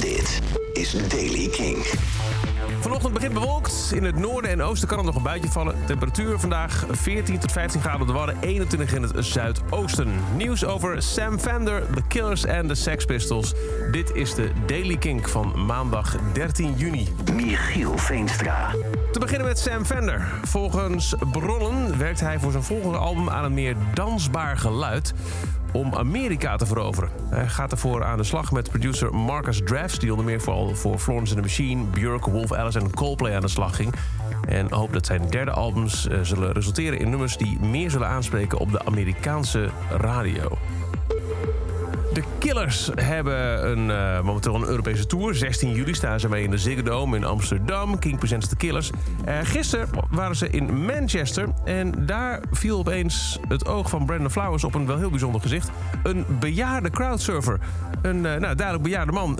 Dit is Daily King. Vanochtend begint bewolkt. In het noorden en oosten kan het nog een buitje vallen. Temperatuur vandaag 14 tot 15 graden op de Wadden, 21 in het zuidoosten. Nieuws over Sam Fender, The Killers en de Sex Pistols. Dit is de Daily Kink van maandag 13 juni. Michiel Veenstra. Te beginnen met Sam Fender. Volgens bronnen werkt hij voor zijn volgende album aan een meer dansbaar geluid om Amerika te veroveren. Hij gaat ervoor aan de slag met producer Marcus Drafts... die onder meer vooral voor Florence and the Machine, Björk, Wolf Alice en Coldplay aan de slag ging. En hoopt dat zijn derde albums eh, zullen resulteren in nummers... die meer zullen aanspreken op de Amerikaanse radio. De Killers hebben een, uh, momenteel een Europese tour. 16 juli staan ze mee in de Ziggo Dome in Amsterdam. King presents The Killers. Uh, gisteren waren ze in Manchester. En daar viel opeens het oog van Brandon Flowers op een wel heel bijzonder gezicht. Een bejaarde crowdsurfer. Een uh, nou, duidelijk bejaarde man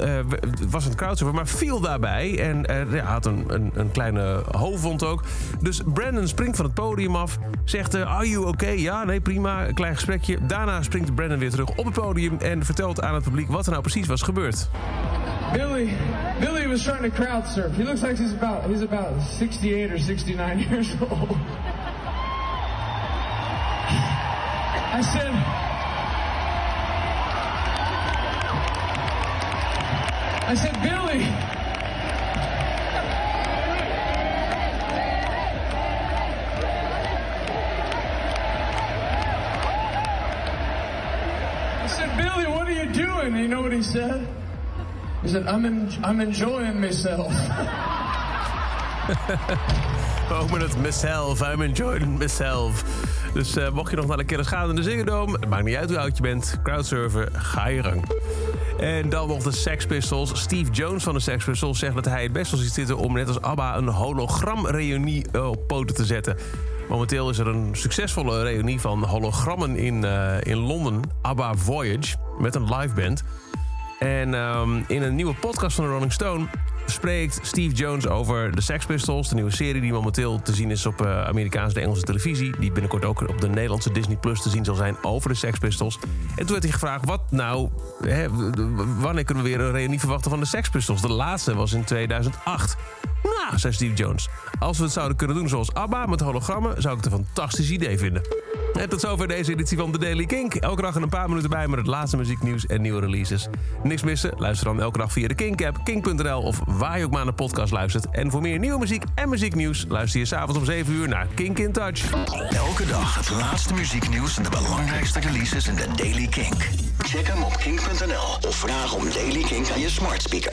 was een crowdsurfer, maar viel daarbij. En ja, had een, een, kleine hoofdwond ook. Dus Brandon springt van het podium af. Zegt, are you okay? Ja, nee, prima. Klein gesprekje. Daarna springt Brandon weer terug op het podium. En vertelt aan het publiek wat er nou precies was gebeurd. Billy, Billy was trying to crowd surf. He looks like he's about he's about 68 or 69 years old. I said, I said, Billy. I said, Billy, what are you doing? And you know what he said? He said, I'm, en I'm enjoying myself. Ook met het myself, I'm enjoying myself. Dus uh, mocht je nog naar de kennis gaan in de Ziggo het maakt niet uit hoe oud je bent, crowdsurfen, ga je gang. En dan nog de Sex Pistols. Steve Jones van de Sex Pistols zegt dat hij het best wel ziet zitten... om net als ABBA een hologramreunie op poten te zetten. Momenteel is er een succesvolle reunie van hologrammen in, uh, in Londen. ABBA Voyage, met een live band. En um, in een nieuwe podcast van de Rolling Stone spreekt Steve Jones over de Sex Pistols. De nieuwe serie die momenteel te zien is op uh, Amerikaanse en Engelse televisie. Die binnenkort ook op de Nederlandse Disney Plus te zien zal zijn over de Sex Pistols. En toen werd hij gevraagd, wat nou, hè, wanneer kunnen we weer een reunie verwachten van de Sex Pistols? De laatste was in 2008. Zei Steve Jones, als we het zouden kunnen doen zoals ABBA met hologrammen... zou ik het een fantastisch idee vinden. En tot zover deze editie van The Daily Kink. Elke dag een paar minuten bij met het laatste muzieknieuws en nieuwe releases. Niks missen? Luister dan elke dag via de Kink-app, kink.nl... of waar je ook maar naar de podcast luistert. En voor meer nieuwe muziek en muzieknieuws... luister je s'avonds om 7 uur naar Kink in Touch. Elke dag het laatste muzieknieuws en de belangrijkste releases in The Daily Kink. Check hem op kink.nl of vraag om Daily Kink aan je smart speaker.